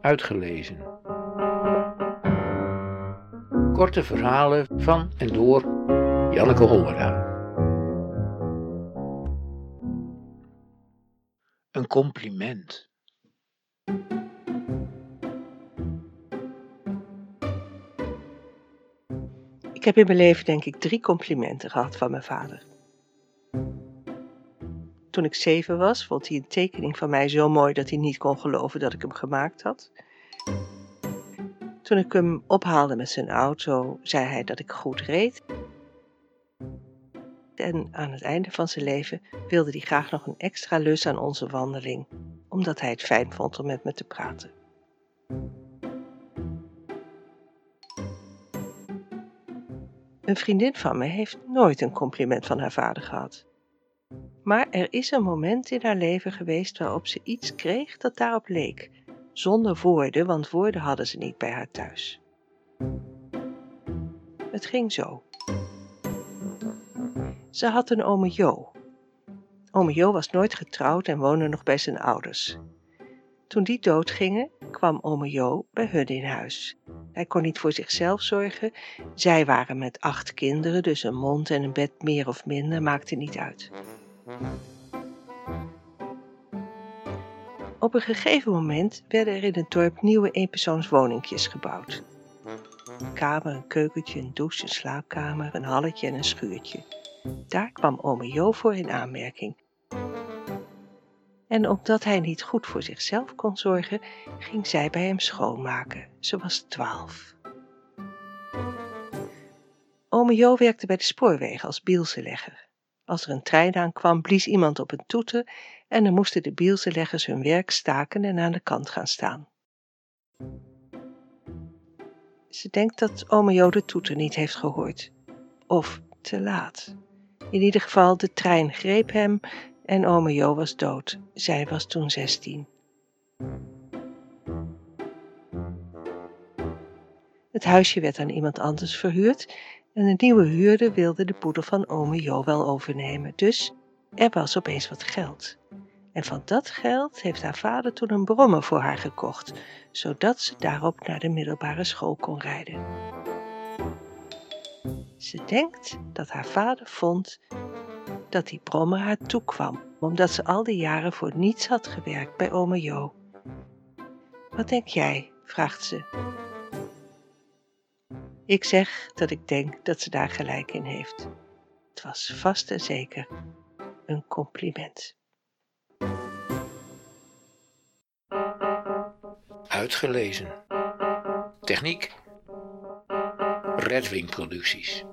Uitgelezen. Korte verhalen van en door Janneke Hollera. Een compliment. Ik heb in mijn leven denk ik drie complimenten gehad van mijn vader. Toen ik zeven was, vond hij een tekening van mij zo mooi dat hij niet kon geloven dat ik hem gemaakt had. Toen ik hem ophaalde met zijn auto, zei hij dat ik goed reed. En aan het einde van zijn leven wilde hij graag nog een extra lus aan onze wandeling, omdat hij het fijn vond om met me te praten. Een vriendin van me heeft nooit een compliment van haar vader gehad. Maar er is een moment in haar leven geweest waarop ze iets kreeg dat daarop leek, zonder woorden, want woorden hadden ze niet bij haar thuis. Het ging zo. Ze had een ome Jo. Ome Jo was nooit getrouwd en woonde nog bij zijn ouders. Toen die doodgingen, kwam ome Jo bij hun in huis. Hij kon niet voor zichzelf zorgen. Zij waren met acht kinderen, dus een mond en een bed meer of minder maakte niet uit. Op een gegeven moment werden er in het dorp nieuwe eenpersoonswoningjes gebouwd. Een kamer, een keukentje, een douche, een slaapkamer, een halletje en een schuurtje. Daar kwam ome Jo voor in aanmerking. En omdat hij niet goed voor zichzelf kon zorgen, ging zij bij hem schoonmaken. Ze was twaalf. Ome Jo werkte bij de spoorwegen als bielsenlegger. Als er een trein aankwam, blies iemand op een toeter en dan moesten de bielsenleggers hun werk staken en aan de kant gaan staan. Ze denkt dat ome Jo de toeter niet heeft gehoord. Of te laat. In ieder geval, de trein greep hem en ome Jo was dood. Zij was toen zestien. Het huisje werd aan iemand anders verhuurd en de nieuwe huurder wilde de poedel van ome Jo wel overnemen. Dus er was opeens wat geld. En van dat geld heeft haar vader toen een brommer voor haar gekocht, zodat ze daarop naar de middelbare school kon rijden. Ze denkt dat haar vader vond dat die brommer haar toekwam, omdat ze al die jaren voor niets had gewerkt bij ome Jo. Wat denk jij? vraagt ze. Ik zeg dat ik denk dat ze daar gelijk in heeft. Het was vast en zeker een compliment. Uitgelezen. Techniek. Redwing Producties.